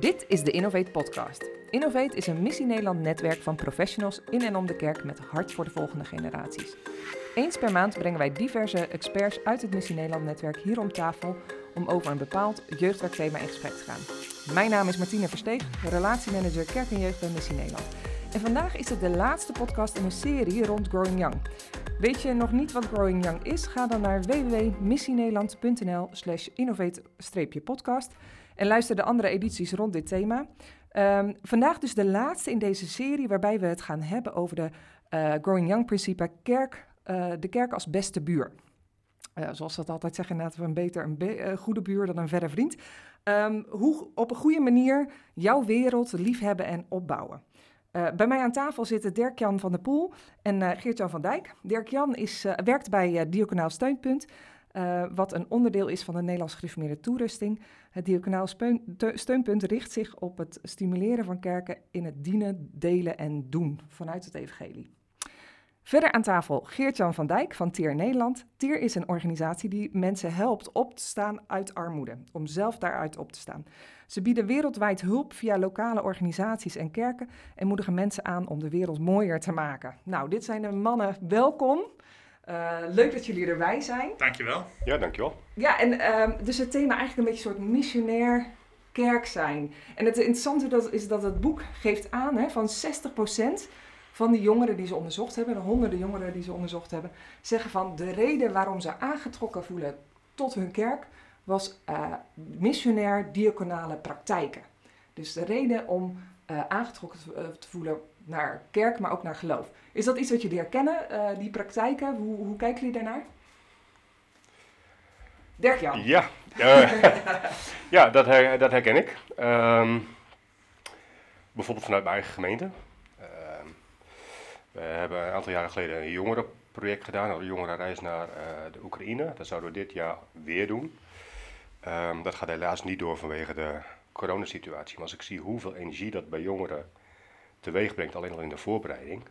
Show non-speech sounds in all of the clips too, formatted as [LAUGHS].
Dit is de Innovate Podcast. Innovate is een Missie Nederland netwerk van professionals in en om de kerk met hart voor de volgende generaties. Eens per maand brengen wij diverse experts uit het Missie Nederland netwerk hier om tafel om over een bepaald jeugdwerkthema in gesprek te gaan. Mijn naam is Martine Versteeg, relatiemanager Kerk en Jeugd bij Missie Nederland. En vandaag is het de laatste podcast in een serie rond Growing Young. Weet je nog niet wat Growing Young is? Ga dan naar www.missienederland.nl slash innovate-podcast en luister de andere edities rond dit thema. Ehm, vandaag dus de laatste in deze serie waarbij we het gaan hebben over de uh, Growing Young principe kerk, uh, de kerk als beste buur. Uh, zoals we dat altijd zeggen, inderdaad, een beter een goede buur dan een verre vriend. Um, hoe op een goede manier jouw wereld liefhebben en opbouwen. Uh, bij mij aan tafel zitten Dirk-Jan van der Poel en uh, Geert-Jan van Dijk. Dirk-Jan uh, werkt bij Diaconaal Steunpunt, wat een onderdeel is van de Nederlands gereformeerde toerusting. Het Diaconaal Steunpunt richt zich op het stimuleren van kerken in het dienen, delen en doen vanuit het evangelie. Verder aan tafel Geert-Jan van Dijk van TIER Nederland. TIER is een organisatie die mensen helpt op te staan uit armoede, om zelf daaruit op te staan. Ze bieden wereldwijd hulp via lokale organisaties en kerken en moedigen mensen aan om de wereld mooier te maken. Nou, dit zijn de mannen. Welkom. Uh, leuk dat jullie erbij zijn. Dankjewel. Ja, dankjewel. Ja, en uh, dus het thema eigenlijk een beetje een soort missionair kerk zijn. En het interessante dat, is dat het boek geeft aan hè, van 60% van die jongeren die ze onderzocht hebben, de honderden jongeren die ze onderzocht hebben, zeggen van de reden waarom ze aangetrokken voelen tot hun kerk was uh, missionair diaconale praktijken. Dus de reden om uh, aangetrokken te, te, voelen naar kerk, maar ook naar geloof. Is dat iets wat jullie herkennen, die praktijken? Hoe, hoe kijken jullie daarnaar? Dirk Jan. Ja, [LAUGHS] ja dat, dat herken ik. Um, bijvoorbeeld vanuit mijn eigen gemeente. We hebben een aantal jaren geleden een jongerenproject gedaan, een jongerenreis naar uh, de Oekraïne. Dat zouden we dit jaar weer doen. Um, dat gaat helaas niet door vanwege de coronasituatie. Maar als ik zie hoeveel energie dat bij jongeren teweeg brengt, alleen al in de voorbereiding,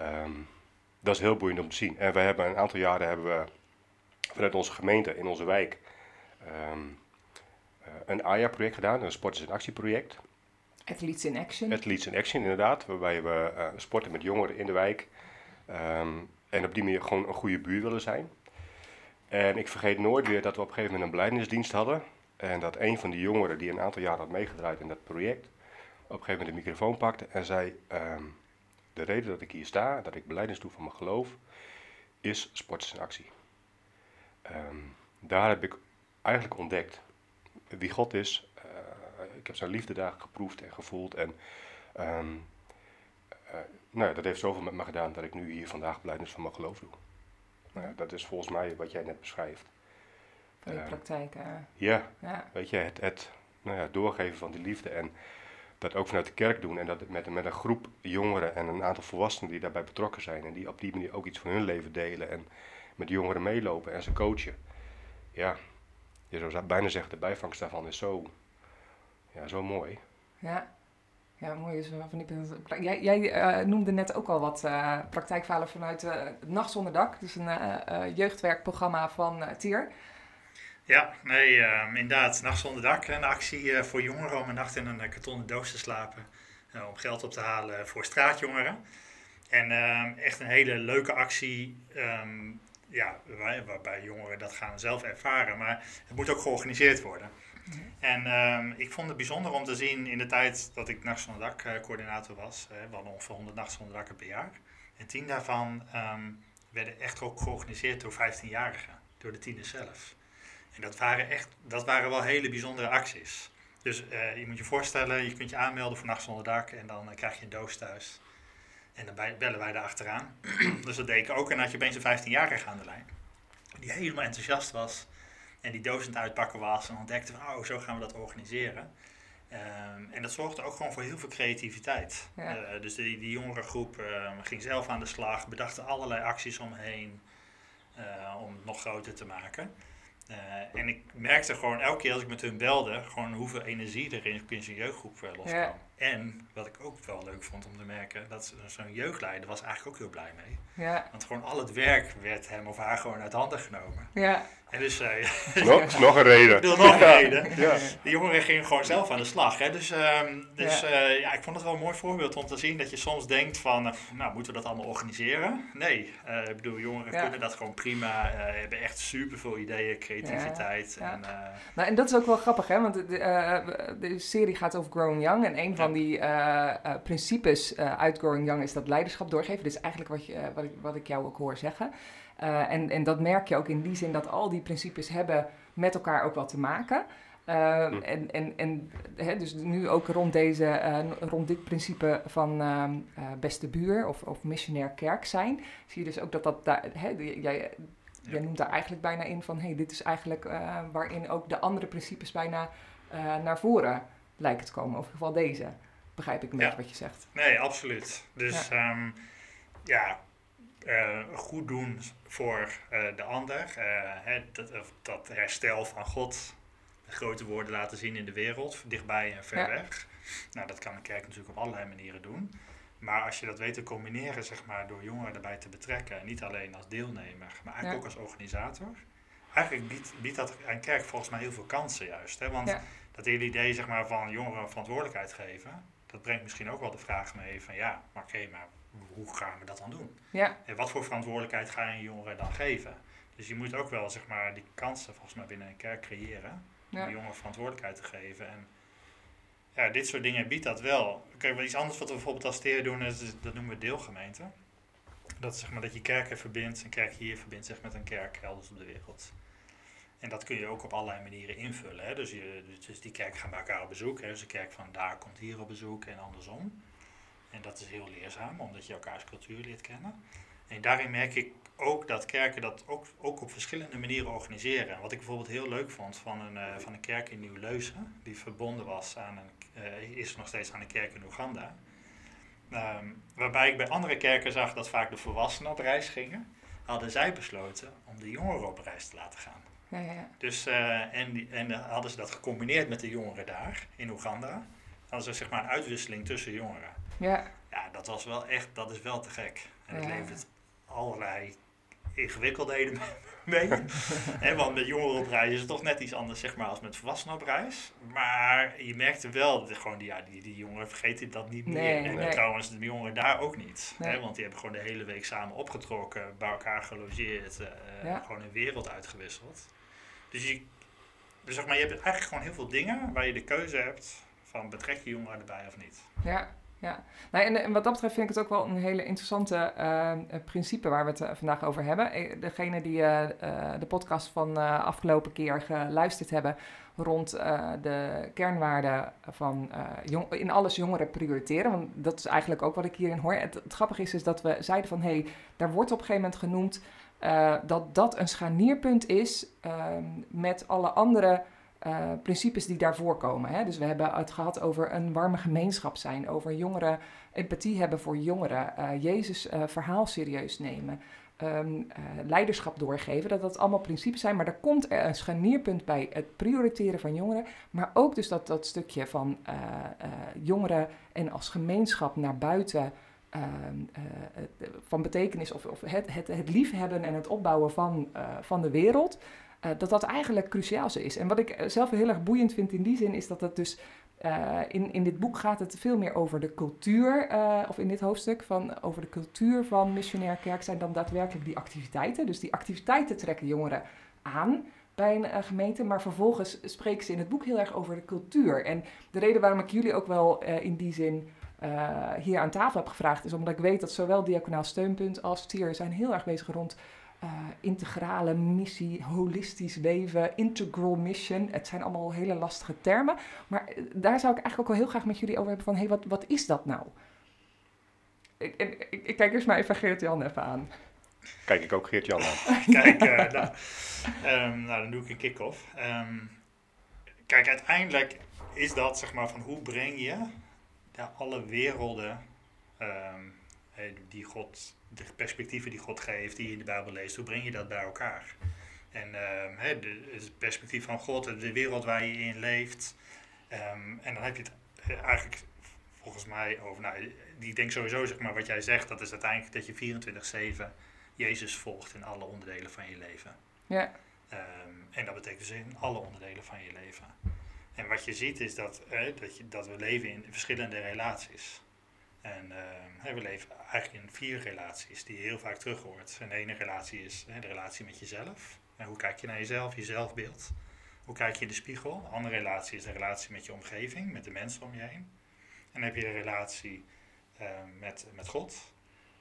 um, dat is heel boeiend om te zien. En we hebben een aantal jaren hebben we vanuit onze gemeente in onze wijk um, uh, een AYA-project gedaan, een sporters in actieproject. Athletes in Action. Athletes in Action, inderdaad. Waarbij we uh, sporten met jongeren in de wijk. Um, en op die manier gewoon een goede buur willen zijn. En ik vergeet nooit weer dat we op een gegeven moment een beleidingsdienst hadden. En dat een van die jongeren die een aantal jaren had meegedraaid in dat project, op een gegeven moment de microfoon pakte en zei: um, De reden dat ik hier sta, dat ik beleidings doe van mijn geloof, is sporters in actie. Um, daar heb ik eigenlijk ontdekt wie God is, ik heb zijn liefde daar geproefd en gevoeld. En um, uh, nou, dat heeft zoveel met me gedaan dat ik nu hier vandaag blijdenis van mijn geloof doe. Nou, ja, dat is volgens mij wat jij net beschrijft. Van die uh, praktijken. Ja, ja, weet je, het, het nou ja, doorgeven van die liefde en dat ook vanuit de kerk doen. En dat met, met een groep jongeren en een aantal volwassenen die daarbij betrokken zijn. En die op die manier ook iets van hun leven delen en met jongeren meelopen en ze coachen. Ja, je zou bijna zeggen, de bijvangst daarvan is zo ja, zo mooi. Ja, ja mooi is van die Jij, jij uh, noemde net ook al wat uh, praktijkverhalen vanuit uh, Nacht zonder dak. Dus een jeugdwerkprogramma van Tier. Ja, nee, inderdaad. Nacht zonder dak. Een actie voor jongeren om een nacht in een kartonnen doos te slapen. om geld op te halen voor straatjongeren. En echt een hele leuke actie. Um, ja, waar, waarbij jongeren dat gaan zelf ervaren. Maar het moet ook georganiseerd worden. En um, ik vond het bijzonder om te zien in de tijd dat ik Nacht zonder Dak uh, coördinator was. Uh, we hadden ongeveer 100 Nacht zonder Dakken per jaar. En tien daarvan um, werden echt ook georganiseerd door 15-jarigen, door de tieners zelf. En dat waren, echt, dat waren wel hele bijzondere acties. Dus uh, je moet je voorstellen, je kunt je aanmelden voor Nacht zonder Dak en dan krijg je een doos thuis. En dan bellen wij daar achteraan. [CLEARS THROAT] dus dat deed ik ook. En had je opeens een 15-jarige aan de lijn. Die helemaal enthousiast was en die docent uitpakken was en ontdekte van, oh, zo gaan we dat organiseren. Um, en dat zorgde ook gewoon voor heel veel creativiteit. Ja. Uh, dus die, die jongere groep uh, ging zelf aan de slag, bedachten allerlei acties omheen uh, om het nog groter te maken. en ik merkte gewoon elke keer als ik met hun belde, gewoon hoeveel energie er in, in zo'n jeugdgroep loskwam. Ja. En wat ik ook wel leuk vond om te merken, dat zo'n jeugdleider was eigenlijk ook heel blij mee. Ja. Want gewoon al het werk werd hem of haar gewoon uit handen genomen. Ja. En dus, uh, is, nog, nog een reden. nog een reden. Ja. De jongeren gingen gewoon zelf aan de slag. Hè? Dus, um, dus ja. Uh, ja. ik vond het wel een mooi voorbeeld om te zien dat je soms denkt van, uh, nou, moeten we dat allemaal organiseren? Nee, ik bedoel, jongeren ja. kunnen dat gewoon prima, hebben echt super veel ideeën, creativiteit. En, nou, en dat is ook wel grappig, hè? want de, de serie gaat over Growing Young en een van die principes uit Growing Young is dat leiderschap doorgeven. Dus eigenlijk wat, je, wat, ik, wat ik jou ook hoor zeggen. En, en dat merk je ook in die zin dat al die principes hebben met elkaar ook wat te maken. Uh, En, en, en hè, dus nu ook rond, deze, uh, rond dit principe van beste buur of, of missionair kerk zijn, zie je dus ook dat dat daar, hè, jij, jij noemt daar eigenlijk bijna in van hey, dit is eigenlijk waarin ook de andere principes bijna naar voren lijken te komen. Of in ieder geval deze, begrijp ik met wat je zegt. Nee, absoluut. Dus ja, um, ja uh, goed doen voor uh, de ander. Uh, hè, dat, dat, herstel van God, de grote woorden laten zien in de wereld, dichtbij en ver ja. weg. Nou, dat kan een kerk natuurlijk op allerlei manieren doen. Maar als je dat weet te combineren, zeg maar, door jongeren erbij te betrekken, niet alleen als deelnemer, maar eigenlijk ook als organisator. Eigenlijk biedt, biedt dat een kerk volgens mij heel veel kansen juist. Hè? Want dat hele idee zeg maar, van jongeren verantwoordelijkheid geven, dat brengt misschien ook wel de vraag mee van ja, maar oké, okay, maar hoe gaan we dat dan doen? Ja. En wat voor verantwoordelijkheid ga je een jongere dan geven? Dus je moet ook wel zeg maar, die kansen volgens mij binnen een kerk creëren. Om jongeren verantwoordelijkheid te geven. En ja, dit soort dingen biedt dat wel. Kijk, iets anders wat we bijvoorbeeld als TER doen, is, dat noemen we deelgemeente. Dat zeg maar dat je kerken verbindt, een kerk hier verbindt zich met een kerk elders op de wereld. En dat kun je ook op allerlei manieren invullen. Hè? Dus, je, dus die kerken gaan bij elkaar op bezoek. Hè? Dus de kerk van daar komt hier op bezoek en andersom. En dat is heel leerzaam, omdat je elkaars cultuur leert kennen. En daarin merk ik ook dat kerken dat ook, ook op verschillende manieren organiseren. Wat ik bijvoorbeeld heel leuk vond van een, uh, van een kerk in Nieuw-Leuzen, die verbonden was aan een, uh, is nog steeds aan een kerk in Oeganda. Um, waarbij ik bij andere kerken zag dat vaak de volwassenen op reis gingen, hadden zij besloten om de jongeren op reis te laten gaan. Ja, ja. Dus, uh, en, en hadden ze dat gecombineerd met de jongeren daar in Oeganda. Hadden ze zeg maar een uitwisseling tussen jongeren. Ja. Ja, dat was wel echt, dat is wel te gek. En het ja. levert allerlei ingewikkeldheden [LAUGHS] mee. He, want met jongeren op reis is het toch net iets anders zeg maar, als met volwassenen op reis. Maar je merkte wel dat gewoon, die, ja, die, die jongeren vergeten dat niet meer. en nee. trouwens de jongeren daar ook niet. Nee. want die hebben gewoon de hele week samen opgetrokken, bij elkaar gelogeerd, uh, ja. gewoon een wereld uitgewisseld. Dus je, dus zeg maar, je hebt eigenlijk gewoon heel veel dingen waar je de keuze hebt van betrek je jongeren erbij of niet. Ja, ja. Nou, en, en, wat dat betreft vind ik het ook wel een hele interessante uh, principe waar we het uh, vandaag over hebben. Degene die de podcast van afgelopen keer geluisterd hebben rond de kernwaarden van jong, in alles jongeren prioriteren. Want dat is eigenlijk ook wat ik hierin hoor. Het, het grappige is, is dat we zeiden van hé, hey, daar wordt op een gegeven moment genoemd dat dat een scharnierpunt is ehm, met alle andere uh, principes die daarvoor komen. Hè? Dus we hebben het gehad over een warme gemeenschap zijn, over jongeren, empathie hebben voor jongeren, uh, Jezus verhaal serieus nemen, um, leiderschap doorgeven. Dat dat allemaal principes zijn, maar er komt een scharnierpunt bij het prioriteren van jongeren, maar ook dus dat, dat stukje van jongeren en als gemeenschap naar buiten. Ehm, van betekenis of, of het, het, het liefhebben en het opbouwen van, van de wereld. Dat dat eigenlijk cruciaal is. En wat ik eh, zelf heel erg boeiend vind in die zin, is dat het dus in, in dit boek gaat het veel meer over de cultuur, of in dit hoofdstuk, van, over de cultuur van missionair kerk zijn dan daadwerkelijk die activiteiten. Dus die activiteiten trekken jongeren aan bij een gemeente, maar vervolgens spreken ze in het boek heel erg over de cultuur. En de reden waarom ik jullie ook wel in die zin hier aan tafel heb gevraagd, is omdat ik weet dat zowel Diaconaal Steunpunt als TIER zijn heel erg bezig rond uh, integrale missie, holistisch leven, integral mission. Het zijn allemaal hele lastige termen. Maar eh, daar zou ik eigenlijk ook wel heel graag met jullie over hebben van... hé, hey, wat, wat is dat nou? Ik, ik, ik, kijk eerst maar even Geert-Jan even aan. Kijk ik ook Geert-Jan aan. [LAUGHS] kijk, uh, nou, um, nou, dan doe ik een kick-off. Um, kijk, uiteindelijk is dat zeg maar van hoe breng je ja, alle werelden... Um, die God, de perspectieven die God geeft, die je in de Bijbel leest, hoe breng je dat bij elkaar? En uh, de, het perspectief van God, de wereld waar je in leeft. Um, en dan heb je het eh, eigenlijk volgens mij over, nou, ik denk sowieso, zeg maar, wat jij zegt, dat is uiteindelijk dat je 24-7 Jezus volgt in alle onderdelen van je leven. Ja. Ehm, en dat betekent dus in alle onderdelen van je leven. En wat je ziet is dat, dat, je, dat we leven in verschillende relaties. En ehm, we leven eigenlijk in vier relaties die je heel vaak terug hoort. En de ene relatie is de relatie met jezelf. En hoe kijk je naar jezelf, je zelfbeeld? Hoe kijk je in de spiegel? De andere relatie is de relatie met je omgeving, met de mensen om je heen. En dan heb je de relatie ehm, met, met God,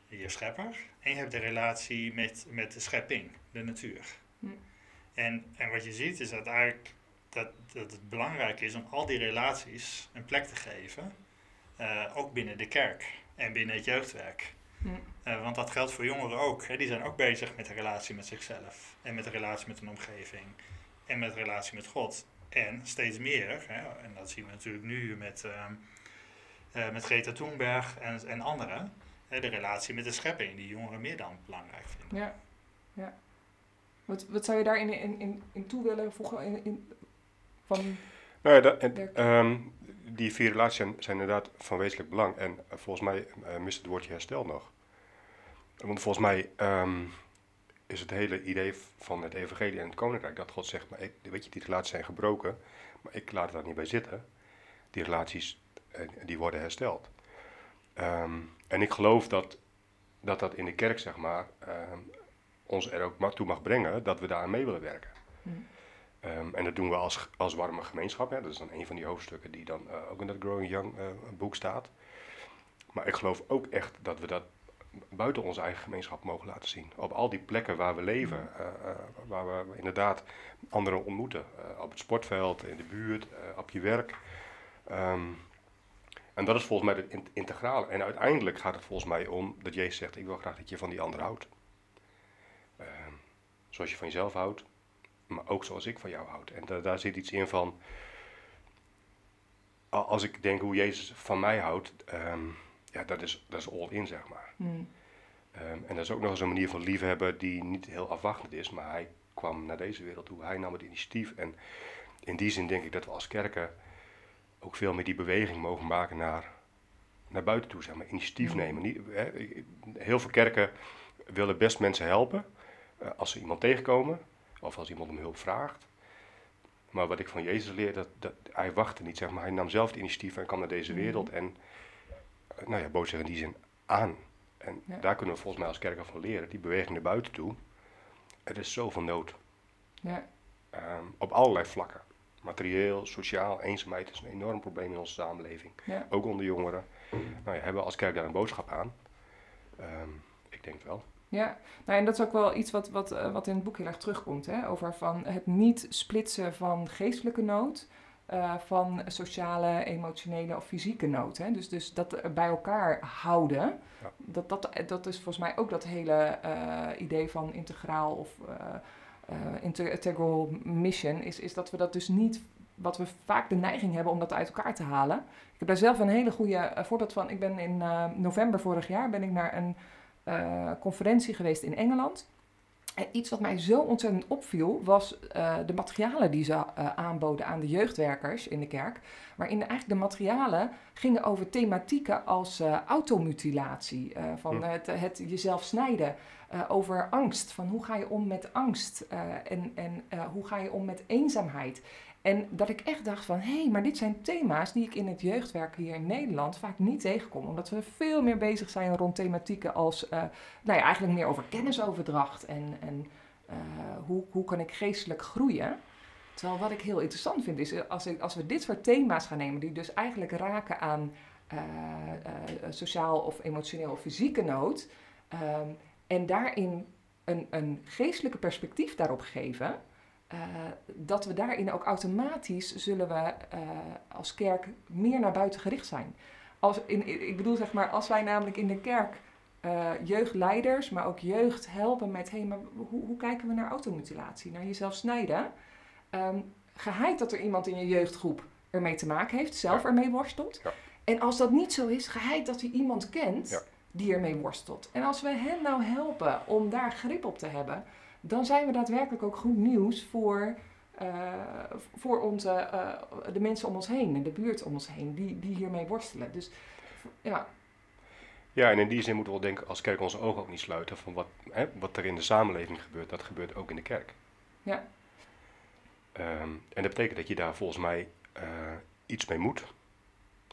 je schepper. En je hebt de relatie met, met de schepping, de natuur. Hm. En, en wat je ziet is dat eigenlijk dat, dat het belangrijk is om al die relaties een plek te geven. Uh, ook binnen de kerk en binnen het jeugdwerk. Hm. Uh, want dat geldt voor jongeren ook. Hè. Die zijn ook bezig met de relatie met zichzelf. En met de relatie met hun omgeving. En met de relatie met God. En steeds meer, hè, en dat zien we natuurlijk nu met, uh, met Greta Thunberg en, en anderen. Hè, de relatie met de schepping, die jongeren meer dan belangrijk vinden. Ja, ja. Wat, wat zou je daar in, in, in, in toe willen voegen? In, in, van nou ja, dat, en, um, die vier relaties zijn, zijn, inderdaad van wezenlijk belang. En uh, volgens mij uh, mist het woordje herstel nog. Want volgens mij um, is het hele idee van het evangelie en het koninkrijk dat God zegt, maar ik, weet je, die relaties zijn gebroken, maar ik laat het daar niet bij zitten. Die relaties, uh, die worden hersteld. Um, en ik geloof dat, dat dat in de kerk, zeg maar, ons er ook toe mag brengen dat we daar mee willen werken. Hmm. Um, en dat doen we als, als warme gemeenschap. Hè. Dat is dan een van die hoofdstukken die dan uh, ook in dat Growing Young uh, boek staat. Maar ik geloof ook echt dat we dat buiten onze eigen gemeenschap mogen laten zien. Op al die plekken waar we leven, uh, waar we inderdaad anderen ontmoeten. op het sportveld, in de buurt, op je werk. Um, en dat is volgens mij het integrale. En uiteindelijk gaat het volgens mij om dat Jezus zegt: Ik wil graag dat je van die ander houdt. Ehm, zoals je van jezelf houdt, maar ook zoals ik van jou houd. En daar zit iets in van, als ik denk hoe Jezus van mij houdt, ehm, ja, dat is, dat is all in, zeg maar. Hmm. Ehm, en dat is ook nog eens een manier van liefhebben die niet heel afwachtend is, maar hij kwam naar deze wereld toe, hij nam het initiatief. En in die zin denk ik dat we als kerken ook veel meer die beweging mogen maken naar, naar buiten toe, zeg maar, initiatief hmm. nemen. Niet, heel veel kerken willen best mensen helpen uh, als ze iemand tegenkomen, of als iemand om hulp vraagt. Maar wat ik van Jezus leer, dat, dat, hij wachtte niet, zeg maar. Hij nam zelf het initiatief en kwam naar deze mhm. wereld. En nou ja, bood zich in die zin aan. En daar kunnen we volgens mij als kerken van leren, die beweging naar buiten toe. Er is zoveel nood. Ja. Um, op allerlei vlakken. Materieel, sociaal, eenzaamheid is een enorm probleem in onze samenleving. Ja. Ook onder jongeren. Nou ja, hebben we als kerk daar een boodschap aan? Um, ik denk wel. Ja, nou, en dat is ook wel iets wat, wat, eh, wat in het boek heel erg terugkomt. Hè? Over van het niet splitsen van geestelijke nood. Uh, van sociale, emotionele of fysieke nood. Hè? Dus, dus dat bij elkaar houden. Ja. Dat, dat, dat is volgens mij ook dat hele uh, idee van integraal of integral mission. Is, is dat we dat dus niet wat we vaak de neiging hebben om dat uit elkaar te halen. Ik heb daar zelf een hele goede voorbeeld van. Ik ben in november vorig jaar ben ik naar een uh, conferentie geweest in Engeland. En iets wat mij zo ontzettend opviel, was uh, de materialen die ze uh, aanboden aan de jeugdwerkers in de kerk. Waarin eigenlijk de materialen gingen over thematieken als automutilatie, van het, het, jezelf snijden, over angst, van hoe ga je om met angst en, en hoe ga je om met eenzaamheid. En dat ik echt dacht van, hé, hey, maar dit zijn thema's die ik in het jeugdwerk hier in Nederland vaak niet tegenkom. Omdat we veel meer bezig zijn rond thematieken als, uh, nou ja, eigenlijk meer over kennisoverdracht en, en uh, hoe, hoe kan ik geestelijk groeien. Terwijl wat ik heel interessant vind is, als, ik, als we dit soort thema's gaan nemen, die dus eigenlijk raken aan sociaal of emotioneel of fysieke nood, um, en daarin een, een geestelijke perspectief daarop geven, uh, dat we daarin ook automatisch zullen we uh, als kerk meer naar buiten gericht zijn. Als in, ik bedoel zeg maar, als wij namelijk in de kerk uh, jeugdleiders, maar ook jeugd helpen met, hé, hey, maar hoe, hoe, kijken we naar automutilatie, naar jezelf snijden? Um, geheid dat er iemand in je jeugdgroep ermee te maken heeft, zelf ermee worstelt. Ja. En als dat niet zo is, geheid dat hij iemand kent ja. die ermee worstelt. En als we hen nou helpen om daar grip op te hebben, dan zijn we daadwerkelijk ook goed nieuws voor, uh, voor onze, uh, de mensen om ons heen en de buurt om ons heen die, die hiermee worstelen. Dus ja. Ja, en in die zin moeten we denken als kerk onze ogen ook niet sluiten van wat, hè, wat er in de samenleving gebeurt, dat gebeurt ook in de kerk. Ja. Ehm, en dat betekent dat je daar volgens mij eh, iets mee moet.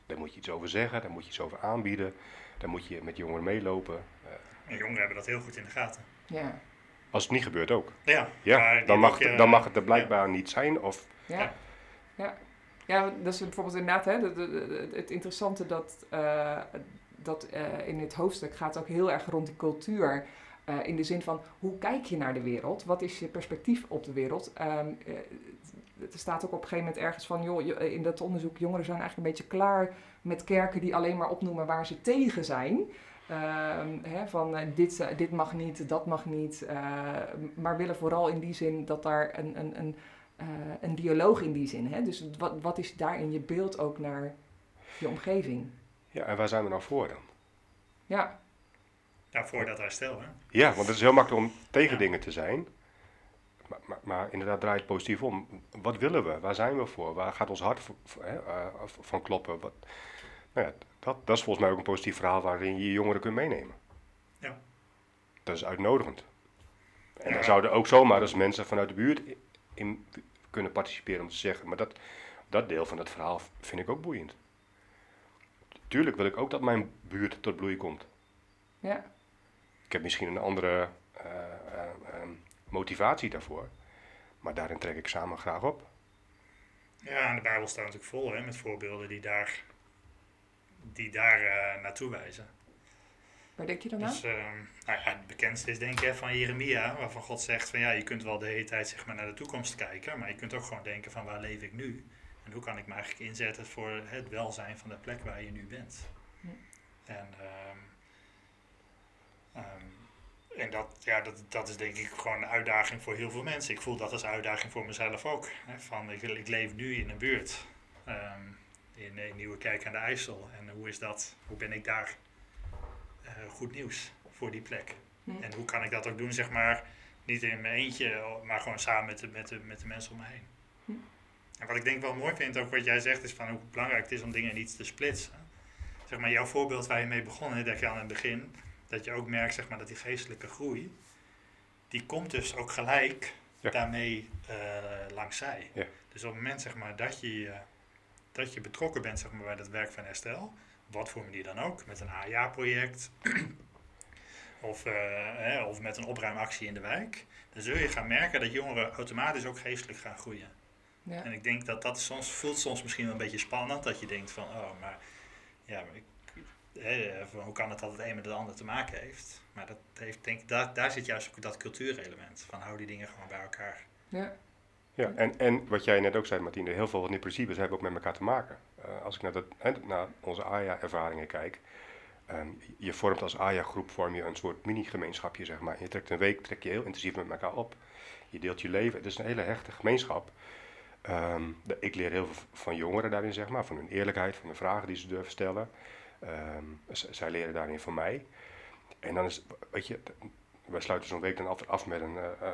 Daar moet je iets over zeggen, daar moet je iets over aanbieden. Daar moet je met jongeren meelopen. Eh, En jongeren hebben dat heel goed in de gaten. Ja. Als het niet gebeurt ook. Ja, Ja, dan mag, ook, het, eh, dan mag het er blijkbaar niet zijn. Of, Ja. Ja. ja. Dat is bijvoorbeeld inderdaad hè, de- de- de- het interessante dat, eh, dat eh, in het hoofdstuk gaat ook heel erg rond die cultuur. eh, in de zin van hoe kijk je naar de wereld? Wat is je perspectief op de wereld? Ehm, eh, er staat ook op een gegeven moment ergens van, joh, in dat onderzoek, jongeren zijn eigenlijk een beetje klaar met kerken die alleen maar opnoemen waar ze tegen zijn. Ehm, hè, van eh, dit, eh, dit mag niet, dat mag niet. eh, maar willen vooral in die zin dat daar een, een, een, eh, een dialoog in die zin. Hè? Dus wat, wat is daarin je beeld ook naar je omgeving? ja, en waar zijn we nou voor dan? Ja, Ja, voor dat herstel. Hè? Ja, want het is heel makkelijk om tegen Ja. dingen te zijn. Maar, maar, maar inderdaad, draai het positief om. Wat willen we? Waar zijn we voor? Waar gaat ons hart voor- voor- hè, eh, van kloppen? Wat, nou ja, dat, dat is volgens mij ook een positief verhaal waarin je je jongeren kunt meenemen. Ja. Dat is uitnodigend. En Ja. dan zouden ook zomaar als mensen vanuit de buurt in, in kunnen participeren om te zeggen. Maar dat, dat deel van het verhaal vind ik ook boeiend. Tuurlijk wil ik ook dat mijn buurt tot bloei komt. ja, Ik heb misschien een andere eh, eh, ehm, motivatie daarvoor. Maar daarin trek ik samen graag op. Ja, en de Bijbel staat natuurlijk vol hè, met voorbeelden die daar, die daar eh, naartoe wijzen. waar denk je dan aan? Dus nou ja, het bekendste is denk ik van Jeremia, waarvan God zegt van ja, je kunt wel de hele tijd zeg maar, naar de toekomst kijken, maar je kunt ook gewoon denken van waar leef ik nu? En hoe kan ik me eigenlijk inzetten voor het welzijn van de plek waar je nu bent? En, ehm, ehm, en dat, ja, dat, dat is denk ik gewoon een uitdaging voor heel veel mensen. Ik voel dat als uitdaging voor mezelf ook. Hè, van, ik, ik leef nu in een buurt ehm, in, in Nieuwekerk aan de IJssel. En hoe is dat? Hoe ben ik daar eh, goed nieuws voor die plek? Hm. En hoe kan ik dat ook doen, zeg maar, niet in mijn eentje, maar gewoon samen met de, met de, met de mensen om me heen. Hm. En wat ik denk wel mooi vind, ook wat jij zegt, is van hoe belangrijk het is om dingen niet te splitsen. Zeg maar, jouw voorbeeld waar je mee begon, hè, dat je aan het begin, dat je ook merkt, zeg maar, dat die geestelijke groei, die komt dus ook gelijk Ja. daarmee eh langs zij. Ja. Dus op het moment, zeg maar, dat je, eh, dat je betrokken bent, zeg maar, bij dat werk van herstel, wat voor manier dan ook, met een A-jaar-project, [CLEARS THROAT] of, eh, of met een opruimactie in de wijk, dan zul je gaan merken dat jongeren automatisch ook geestelijk gaan groeien. Ja. En ik denk dat dat soms voelt soms misschien wel een beetje spannend, dat je denkt van, oh, maar ja, maar ik, hè, van hoe kan het dat het een met het ander te maken heeft? Maar dat heeft, denk daar, daar zit juist ook dat cultuurelement van hou die dingen gewoon bij elkaar. Ja. Ja, en, en wat jij net ook zei, Martine, heel veel van die principes hebben ook met elkaar te maken. Eh, als ik naar, dat, naar onze AYA-ervaringen kijk, ehm, je vormt als AYA-groep vorm je een soort mini-gemeenschapje, zeg maar. Je trekt een week, trek je heel intensief met elkaar op. Je deelt je leven. Het is een hele hechte gemeenschap. Ehm, ik leer heel veel van jongeren daarin, zeg maar, van hun eerlijkheid, van de vragen die ze durven stellen. Ehm, zij leren daarin van mij. En dan is, weet je, wij sluiten zo'n week dan af, af met, een, eh, eh,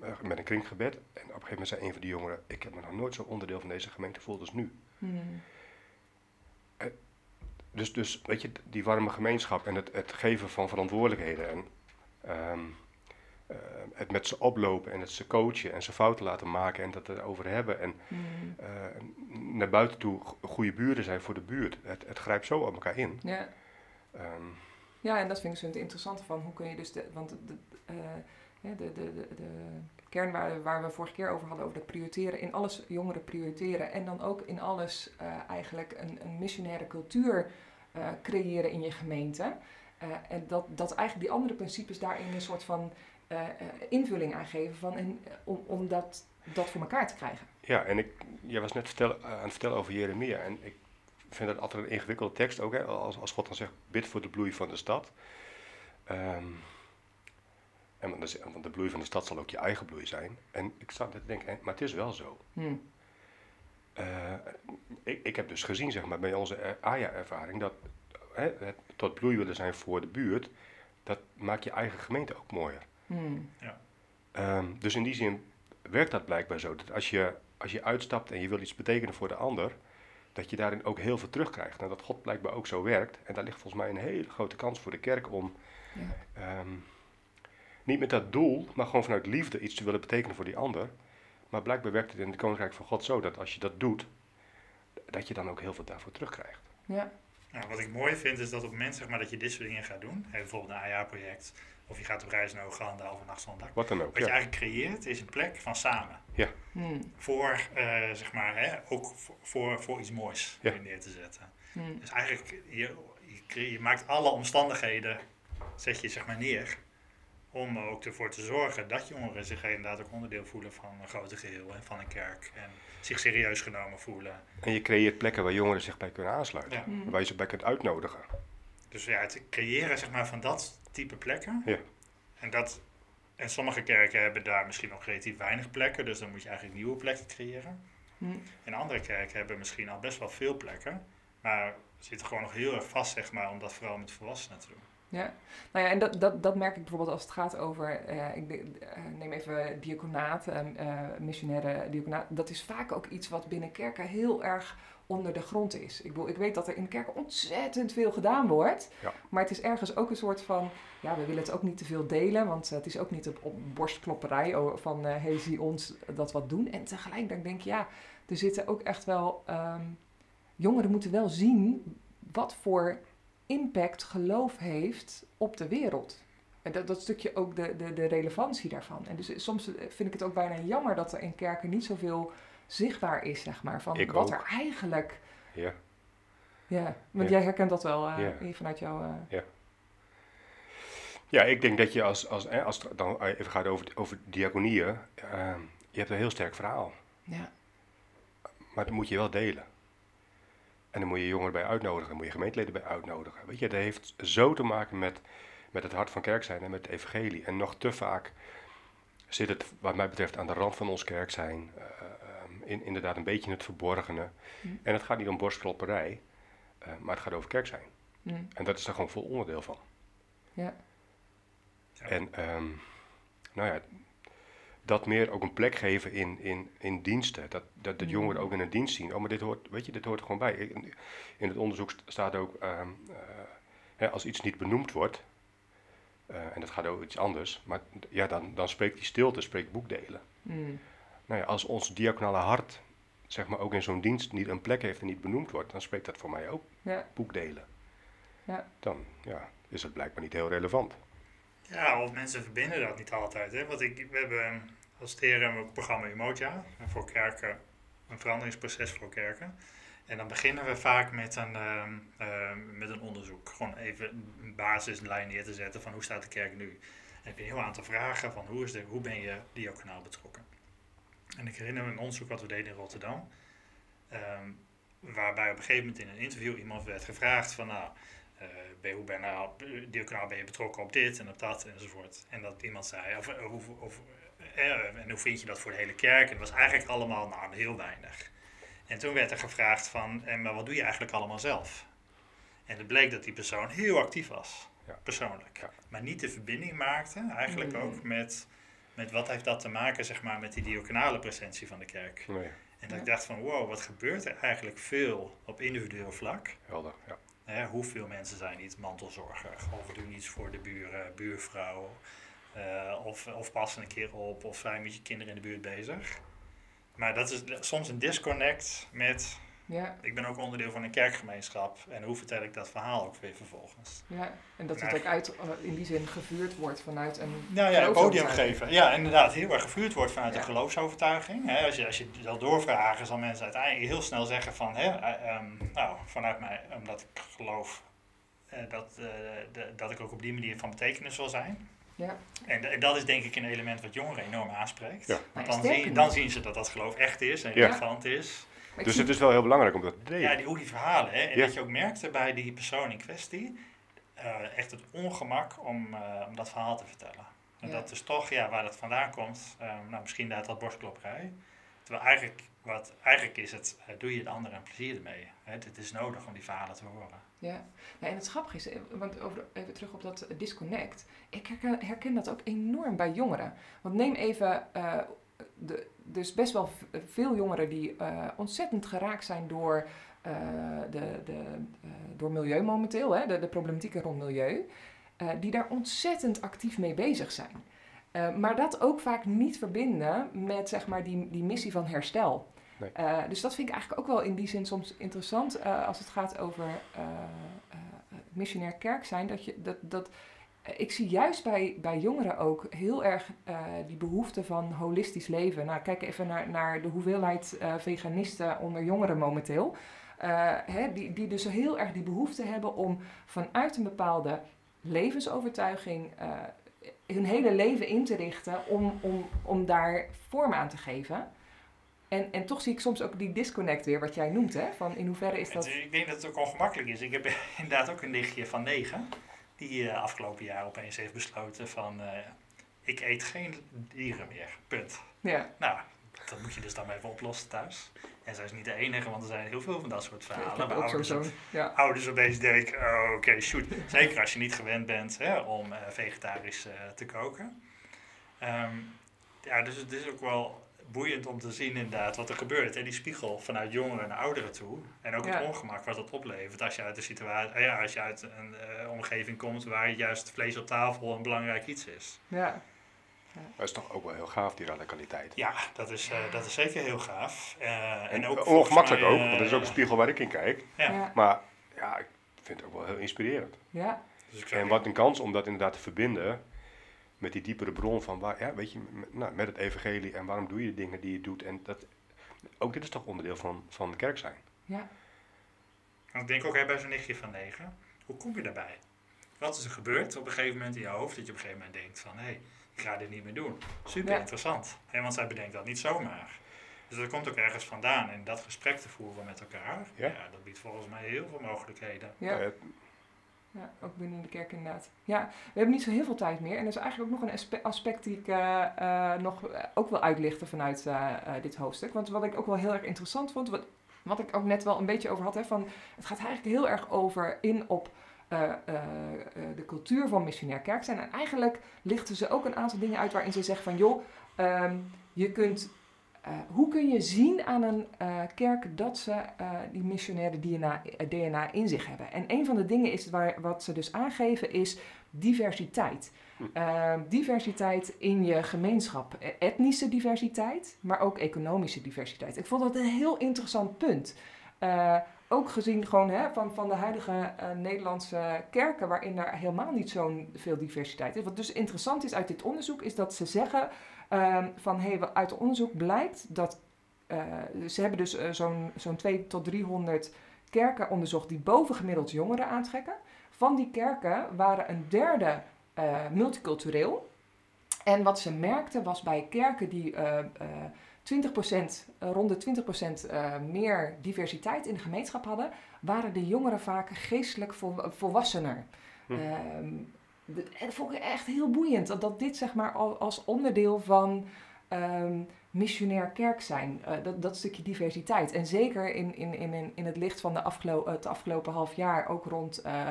eh, met een kringgebed. En op een gegeven moment zei een van die jongeren: Ik heb me nog nooit zo onderdeel van deze gemeente gevoeld als nu. Hm. Dus, dus weet je, die warme gemeenschap en het, het geven van verantwoordelijkheden. En ehm, eh, het met ze oplopen en het ze coachen en ze fouten laten maken en dat erover hebben. En Hm. eh, naar buiten toe go- goede buren zijn voor de buurt. Het, het grijpt zo op elkaar in. Ja. Ehm, Ja, en dat vind ik zo het interessante van hoe kun je dus de, want de, eh, de, de, de, de kernwaarden waar we vorige keer over hadden, over dat prioriteren, in alles jongeren prioriteren en dan ook in alles eh, eigenlijk een, een missionaire cultuur eh, creëren in je gemeente. En dat, dat eigenlijk die andere principes daarin een soort van invulling aan geven van, en, om, om dat, dat voor elkaar te krijgen. Ja, en ik, jij was net vertel, aan het vertellen over Jeremia. En ik vind dat altijd een ingewikkelde tekst ook. Hè? Als, als God dan zegt, bid voor de bloei van de stad. Ehm, en want, de bloei van de stad zal ook je eigen bloei zijn. En ik zat net te denken, hè, maar het is wel zo. Hm. Eh, ik, ik heb dus gezien, zeg maar, bij onze AJA-ervaring, dat hè, het tot bloei willen zijn voor de buurt, dat maakt je eigen gemeente ook mooier. Hm. Ehm, dus in die zin werkt dat blijkbaar zo. Dat als je, als je uitstapt en je wil iets betekenen voor de ander, dat je daarin ook heel veel terugkrijgt. En dat God blijkbaar ook zo werkt. En daar ligt volgens mij een hele grote kans voor de kerk om Ja. ehm, niet met dat doel, maar gewoon vanuit liefde iets te willen betekenen voor die ander. Maar blijkbaar werkt het in het Koninkrijk van God zo dat als je dat doet, dat je dan ook heel veel daarvoor terugkrijgt. Ja. Nou, wat ik mooi vind is dat op het moment zeg maar, dat je dit soort dingen gaat doen, hè, bijvoorbeeld een AJA-project, of je gaat op reis naar Oeganda of een nachtzondag, Wat dan ook. wat je Ja. eigenlijk creëert is een plek van samen. Hmm. Voor, eh, zeg maar, hè, ook voor, voor, voor iets moois Ja. neer te zetten. Hmm. Dus eigenlijk, je, je maakt alle omstandigheden, zet je zeg maar neer, om er ook ervoor te zorgen dat jongeren zich inderdaad ook onderdeel voelen van een groter geheel en van een kerk. En zich serieus genomen voelen. En je creëert plekken waar jongeren zich bij kunnen aansluiten. Ja. Waar je ze bij kunt uitnodigen. Dus ja, het creëren zeg maar, van dat type plekken. Ja. En, dat, en sommige kerken hebben daar misschien nog relatief weinig plekken, dus dan moet je eigenlijk nieuwe plekken creëren. Hmm. En andere kerken hebben misschien al best wel veel plekken, maar zitten gewoon nog heel erg vast, zeg maar, om dat vooral met volwassenen te doen. Ja, nou ja, en dat, dat, dat merk ik bijvoorbeeld als het gaat over, eh, ik de- eh, neem even diaconaat, eh, missionaire diaconaat. Dat is vaak ook iets wat binnen kerken heel erg onder de grond is. Ik, bedoel, ik weet dat er in kerken ontzettend veel gedaan wordt, Ja. maar het is ergens ook een soort van, ja, we willen het ook niet te veel delen, want het is ook niet op, op borstklopperij oh, van, eh hey, zie ons dat wat doen. En tegelijk dan denk ik, ja, er zitten ook echt wel, ehm, jongeren moeten wel zien wat voor impact geloof heeft op de wereld. En dat, dat stukje ook de, de, de relevantie daarvan. En dus soms vind ik het ook bijna jammer dat er in kerken niet zoveel zichtbaar is, zeg maar, van Ik wat ook. er eigenlijk... Ja. Ja, want Ja. jij herkent dat wel eh, Ja. vanuit jouw... eh, Ja, ik denk dat je als, als, als het dan even gaat over, over diaconieën, ehm, je hebt een heel sterk verhaal. ja. Maar dat moet je wel delen. En dan moet je jongeren bij uitnodigen, dan moet je gemeenteleden bij uitnodigen. Weet je, dat heeft zo te maken met, met het hart van kerk zijn en met het evangelie. En nog te vaak zit het, wat mij betreft, aan de rand van ons kerk zijn. eh, ehm, in, inderdaad een beetje in het verborgene. Hm. En het gaat niet om borstklopperij, eh, maar het gaat over kerk zijn. Mm, En dat is er gewoon vol onderdeel van. ja. Ja. En ehm, nou ja, dat meer ook een plek geven in, in, in diensten. Dat, dat Mm. jongeren ook in een dienst zien. Oh, maar dit hoort, weet je, dit hoort er gewoon bij. In, in het onderzoek st- staat ook, ehm, eh, hè, als iets niet benoemd wordt, eh, en dat gaat over iets anders, maar ja, dan, dan spreekt die stilte, spreekt boekdelen. Mm, Nou ja, als ons diaconale hart, zeg maar, ook in zo'n dienst niet een plek heeft en niet benoemd wordt, dan spreekt dat voor mij ook ja. boekdelen. Ja. Dan ja, is het blijkbaar niet heel relevant. Ja, of mensen verbinden dat niet altijd. Hè? Want ik, we hebben als TRM ook het programma Umoja voor kerken, een veranderingsproces voor kerken. En dan beginnen we vaak met een, ehm, ehm, met een onderzoek. Gewoon even een basislijn neer te zetten van hoe staat de kerk nu. En heb je een heel aantal vragen van hoe, is de, hoe ben je diaconaal betrokken. En ik herinner me een onderzoek wat we deden in Rotterdam. ehm, waarbij op een gegeven moment in een interview iemand werd gevraagd van nou, eh, ben, hoe ben nou, diaconaal ben je betrokken op dit en op dat enzovoort. En dat iemand zei, of, of, en hoe vind je dat voor de hele kerk? En het was eigenlijk allemaal nou, heel weinig. En toen werd er gevraagd van, en, maar wat doe je eigenlijk allemaal zelf? En het bleek dat die persoon heel actief was, Ja. persoonlijk. Ja. Maar niet de verbinding maakte, eigenlijk Mm. ook met, met wat heeft dat te maken zeg maar, met die diaconale presentie van de kerk. Nee, En dat Ja. ik dacht van, wow, wat gebeurt er eigenlijk veel op individueel vlak? helder. Ja. Hè, hoeveel mensen zijn niet mantelzorger of doen iets voor de buren, buurvrouw. Eh, of, of passen een keer op of zijn met je kinderen in de buurt bezig. Maar dat is soms een disconnect met, Ja, ik ben ook onderdeel van een kerkgemeenschap en hoe vertel ik dat verhaal ook weer vervolgens. ja. En dat het ook uit, eh, in die zin gevuurd wordt vanuit een Nou ja, een podium geven. Ja, inderdaad, heel erg gevuurd wordt vanuit Ja. de geloofsovertuiging. Als, je, als je wil doorvragen, zal mensen uiteindelijk heel snel zeggen van, hè, eh, ehm, nou, vanuit mij, omdat ik geloof dat, de- dat ik ook op die manier van betekenis wil zijn. Ja. En, dat is denk ik een element wat jongeren enorm aanspreekt. Ja. Want dan, dan zien ze dat dat geloof echt is en Ja. relevant is. Dus het is wel heel belangrijk om dat te delen. Ja, die, hoe die verhalen. Hè? En Ja. dat je ook merkte bij die persoon in kwestie, eh, echt het ongemak om, eh, om dat verhaal te vertellen. En Ja. dat is toch, ja, waar dat vandaan komt, eh, nou, misschien daar dat borstklopperij. Terwijl eigenlijk, wat, eigenlijk is het, doe je de ander een plezier ermee. Hè? Het is nodig om die verhalen te horen. Ja, en het grappige is, eh, want over, even terug op dat disconnect. Ik herken, dat ook enorm bij jongeren. Want neem even, eh, de, dus best wel veel jongeren die eh, ontzettend geraakt zijn door, eh, de, de, eh, door milieu momenteel, hè, de, de problematieken rond milieu. eh, die daar ontzettend actief mee bezig zijn. Eh, maar dat ook vaak niet verbinden met zeg maar, die, die missie van herstel. Eh, dus dat vind ik eigenlijk ook wel in die zin soms interessant eh, als het gaat over eh, missionair kerk zijn. Dat je, dat, dat, ik zie juist bij, bij jongeren ook heel erg die behoefte van holistisch leven. Nou, kijk even naar, naar de hoeveelheid veganisten onder jongeren momenteel. Hè, die, die dus heel erg die behoefte hebben om vanuit een bepaalde levensovertuiging hun hele leven in te richten om, om, om daar vorm aan te geven. En, en toch zie ik soms ook die disconnect weer, wat jij noemt, hè? Van in hoeverre is dat... Ik denk dat het ook ongemakkelijk is. Ik heb [LAUGHS] inderdaad ook een nichtje van negen. Die eh, afgelopen jaar opeens heeft besloten van... eh, ik eet geen dieren meer. Punt. Ja, Nou, dat moet je dus dan even oplossen thuis. En zij is niet de enige, want er zijn heel veel van dat soort verhalen. waar ouders. Ja. ouders opeens denken, oh, oké, shoot. Zeker als je niet gewend bent hè, om eh, vegetarisch te koken. Ehm, ja, dus het is ook wel boeiend om te zien inderdaad wat er gebeurt. Hè? Die spiegel vanuit jongeren naar ouderen toe. En ook Ja. het ongemak wat dat oplevert als je uit, de situatie, eh, ja, als je uit een eh, omgeving komt waar juist vlees op tafel een belangrijk iets is. Ja. Dat is toch ook wel heel gaaf, die radicaliteit. Ja, dat is, eh, dat is zeker heel gaaf. Eh, En, ook ongemakkelijk mij, ook, want dat is ook een spiegel waar ik in kijk. Ja. Ja. Maar ja, ik vind het ook wel heel inspirerend. Ja. Dus En wat een kans om dat inderdaad te verbinden met die diepere bron van, waar, ja, weet je, met, nou, met het evangelie en waarom doe je de dingen die je doet. En dat, ook dit is toch onderdeel van, van de kerk zijn. Ja. Want ik denk ook hè, bij zo'n nichtje van negen, hoe kom je daarbij? Wat is er gebeurd op een gegeven moment in je hoofd dat je op een gegeven moment denkt van hé, hey, ik ga dit niet meer doen. Super Ja. interessant. Hè, want zij bedenkt dat niet zomaar. Dus dat komt ook ergens vandaan. En dat gesprek te voeren met elkaar, Ja. ja. dat biedt volgens mij heel veel mogelijkheden. Ja. Ja, ook binnen de kerk inderdaad. Ja, we hebben niet zo heel veel tijd meer. En er is eigenlijk ook nog een aspe- aspect die ik eh, eh, nog eh, ook wil uitlichten vanuit dit hoofdstuk. Want wat ik ook wel heel erg interessant vond, wat, wat ik ook net wel een beetje over had, hè, van, het gaat eigenlijk heel erg over in op de cultuur van missionair kerk zijn. En eigenlijk lichten ze ook een aantal dingen uit waarin ze zeggen van, joh, ehm, je kunt... eh, hoe kun je zien aan een eh, kerk dat ze eh, die missionaire DNA, DNA in zich hebben? En een van de dingen is waar, wat ze dus aangeven is diversiteit. Hm. Diversiteit in je gemeenschap. Eh, Etnische diversiteit, maar ook economische diversiteit. Ik vond dat een heel interessant punt. Ook gezien gewoon hè, van, van de huidige Nederlandse kerken, waarin er helemaal niet zo'n veel diversiteit is. Wat dus interessant is uit dit onderzoek, is dat ze zeggen ehm, van hey, uit onderzoek blijkt dat eh, ze hebben dus eh, zo'n zo'n 2 tot 300 kerken onderzocht die bovengemiddeld jongeren aantrekken. Van die kerken waren een derde eh, multicultureel. En wat ze merkten was bij kerken die eh, eh, 20%, eh, rond de 20% eh, meer diversiteit in de gemeenschap hadden, waren de jongeren vaak geestelijk vol- volwassener. Hm. Ehm, dat, vond ik echt heel boeiend, dat, dat dit zeg maar al, als onderdeel van ehm, missionair kerk zijn, eh, dat, dat stukje diversiteit. En zeker in, in, in, in het licht van de afgelo het afgelopen half jaar, ook rond eh,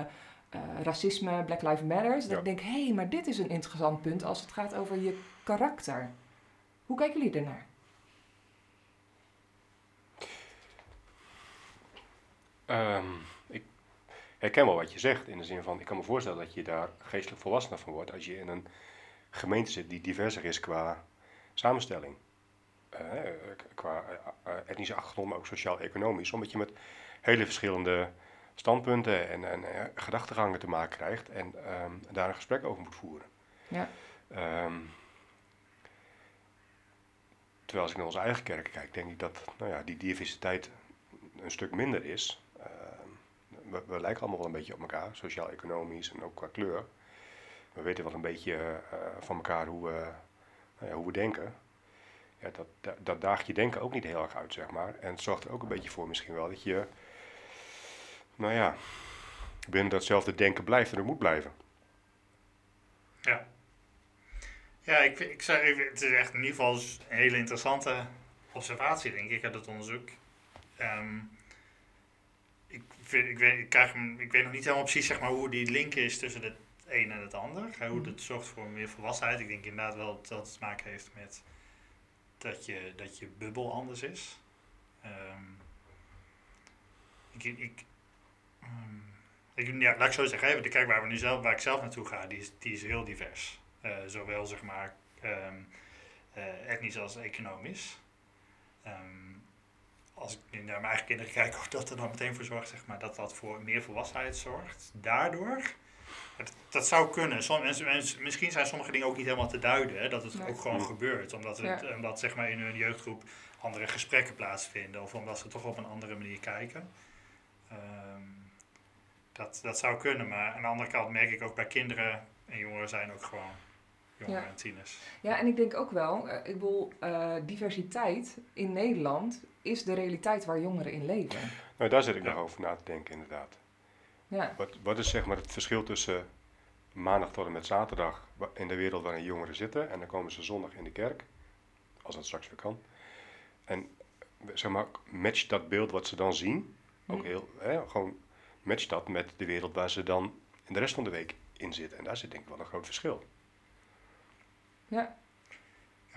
eh, racisme, Black Lives Matter, dat Ja. ik denk, hé, hey, maar dit is een interessant punt als het gaat over je karakter. Hoe kijken jullie ernaar? Ehm, ik herken wel wat je zegt, in de zin van, ik kan me voorstellen dat je daar geestelijk volwassener van wordt als je in een gemeente zit die diverser is qua samenstelling. Eh, qua eh, eh, etnische achtergrond, maar ook sociaal-economisch. Omdat je met hele verschillende standpunten en, en gedachtegangen te maken krijgt en ehm, daar een gesprek over moet voeren. Ja. Ehm, terwijl als ik naar onze eigen kerk kijk, denk ik dat nou ja, die diversiteit een stuk minder is. We, lijken allemaal wel een beetje op elkaar, sociaal-economisch en ook qua kleur. We weten wel een beetje eh, van elkaar hoe we, nou hoe we denken. Ja, dat, dat, daagt je denken ook niet heel erg uit, zeg maar. En het zorgt er ook een beetje voor misschien wel dat je, nou ja, binnen datzelfde denken blijft en er moet blijven. Ja. Ja, ik, ik zou, even- het is echt in ieder geval een hele interessante observatie, denk ik, uit het onderzoek. Ehm, vind, ik, weet, ik, krijg ik weet nog niet helemaal precies zeg maar, hoe die link is tussen het een en het ander. Hè, Hoe dat zorgt voor meer volwassenheid. Ik denk inderdaad wel dat dat te maken heeft met dat je, dat je bubbel anders is. Ehm, ik, ik, ehm, ik, ja, laat ik zo zeggen, hè, de kerk waar, we nu zelf, waar ik zelf naartoe ga, die is, die is heel divers. Eh, zowel zeg maar ehm, eh, etnisch als economisch. Als ik nu naar mijn eigen kinderen kijk, of dat er dan meteen voor zorgt, zeg maar, dat dat voor meer volwassenheid zorgt. Daardoor, dat, dat zou kunnen. Som, en, en misschien zijn sommige dingen ook niet helemaal te duiden, hè, dat het Nee. ook gewoon gebeurt. Omdat, het, Ja. omdat zeg maar, in hun jeugdgroep andere gesprekken plaatsvinden, of omdat ze toch op een andere manier kijken. Ehm, dat, dat zou kunnen, maar aan de andere kant merk ik ook bij kinderen en jongeren zijn ook gewoon jongeren Ja. en tieners. Ja, en ik denk ook wel, eh, ik bedoel, eh, diversiteit in Nederland is de realiteit waar jongeren in leven. Nou, daar zit ik Ja. nog over na te denken, inderdaad. Ja, Wat, wat is zeg maar het verschil tussen maandag tot en met zaterdag in de wereld waarin jongeren zitten en dan komen ze zondag in de kerk, als dat straks weer kan. En zeg maar, match dat beeld wat ze dan zien, ook Mm. heel, hè, gewoon match dat met de wereld waar ze dan in de rest van de week in zitten. En daar zit denk ik wel een groot verschil. ja,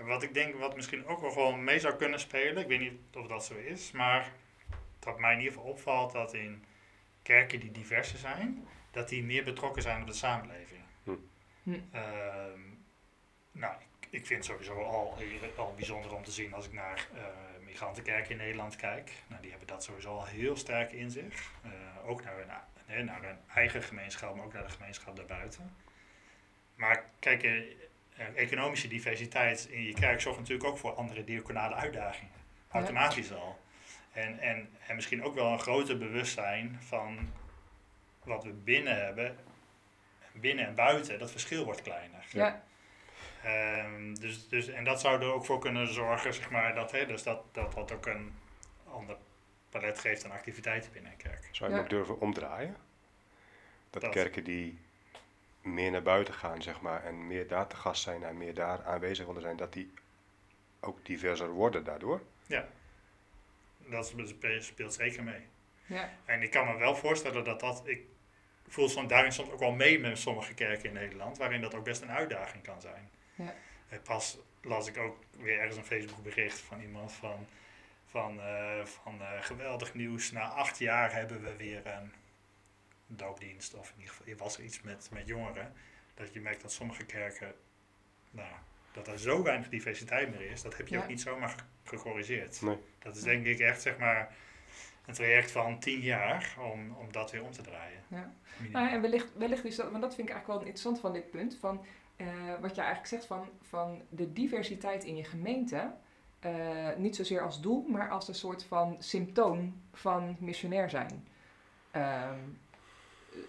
En wat ik denk, wat misschien ook wel gewoon mee zou kunnen spelen, ik weet niet of dat zo is, maar dat mij in ieder geval opvalt dat in kerken die diverser zijn, dat die meer betrokken zijn op de samenleving. Hm. Hm. Ehm, nou, ik, ik vind het sowieso al, al bijzonder om te zien als ik naar eh migrantenkerken in Nederland kijk. Nou, die hebben dat sowieso al heel sterk in zich. Eh, ook naar hun, naar hun eigen gemeenschap, maar ook naar de gemeenschap daarbuiten. Maar kijk, eh, economische diversiteit in je kerk zorgt natuurlijk ook voor andere diaconale uitdagingen. Automatisch al. En, en, en misschien ook wel een groter bewustzijn van wat we binnen hebben, binnen en buiten, dat verschil wordt kleiner. ja, Ehm, dus, dus, en dat zou er ook voor kunnen zorgen, zeg maar, dat, hè, dus dat, dat dat ook een ander palet geeft aan activiteiten binnen een kerk. Zou je hem ook durven omdraaien? Dat, Dat. kerken die meer naar buiten gaan, zeg maar, en meer daar te gast zijn en meer daar aanwezig willen zijn, dat die ook diverser worden daardoor? Dat spe- speelt zeker mee. ja, En ik kan me wel voorstellen dat dat, ik voel soms, daarin soms ook wel mee met sommige kerken in Nederland, waarin dat ook best een uitdaging kan zijn. Ja. Eh, Pas las ik ook weer ergens een Facebook bericht van iemand van, van, eh, van eh, geweldig nieuws, na acht jaar hebben we weer een doopdienst, of in ieder geval was er iets met, met jongeren, dat je merkt dat sommige kerken, nou, dat er zo weinig diversiteit meer is, dat heb je Ja. ook niet zomaar ge- gecorrigeerd. Nee. Dat is denk ik echt, zeg maar, een traject van tien jaar om, om dat weer om te draaien. ja. Nou, en wellicht, wellicht is dat, want dat vind ik eigenlijk wel interessant van dit punt, van eh, wat je eigenlijk zegt van, van de diversiteit in je gemeente, eh, niet zozeer als doel, maar als een soort van symptoom van missionair zijn. Ehm,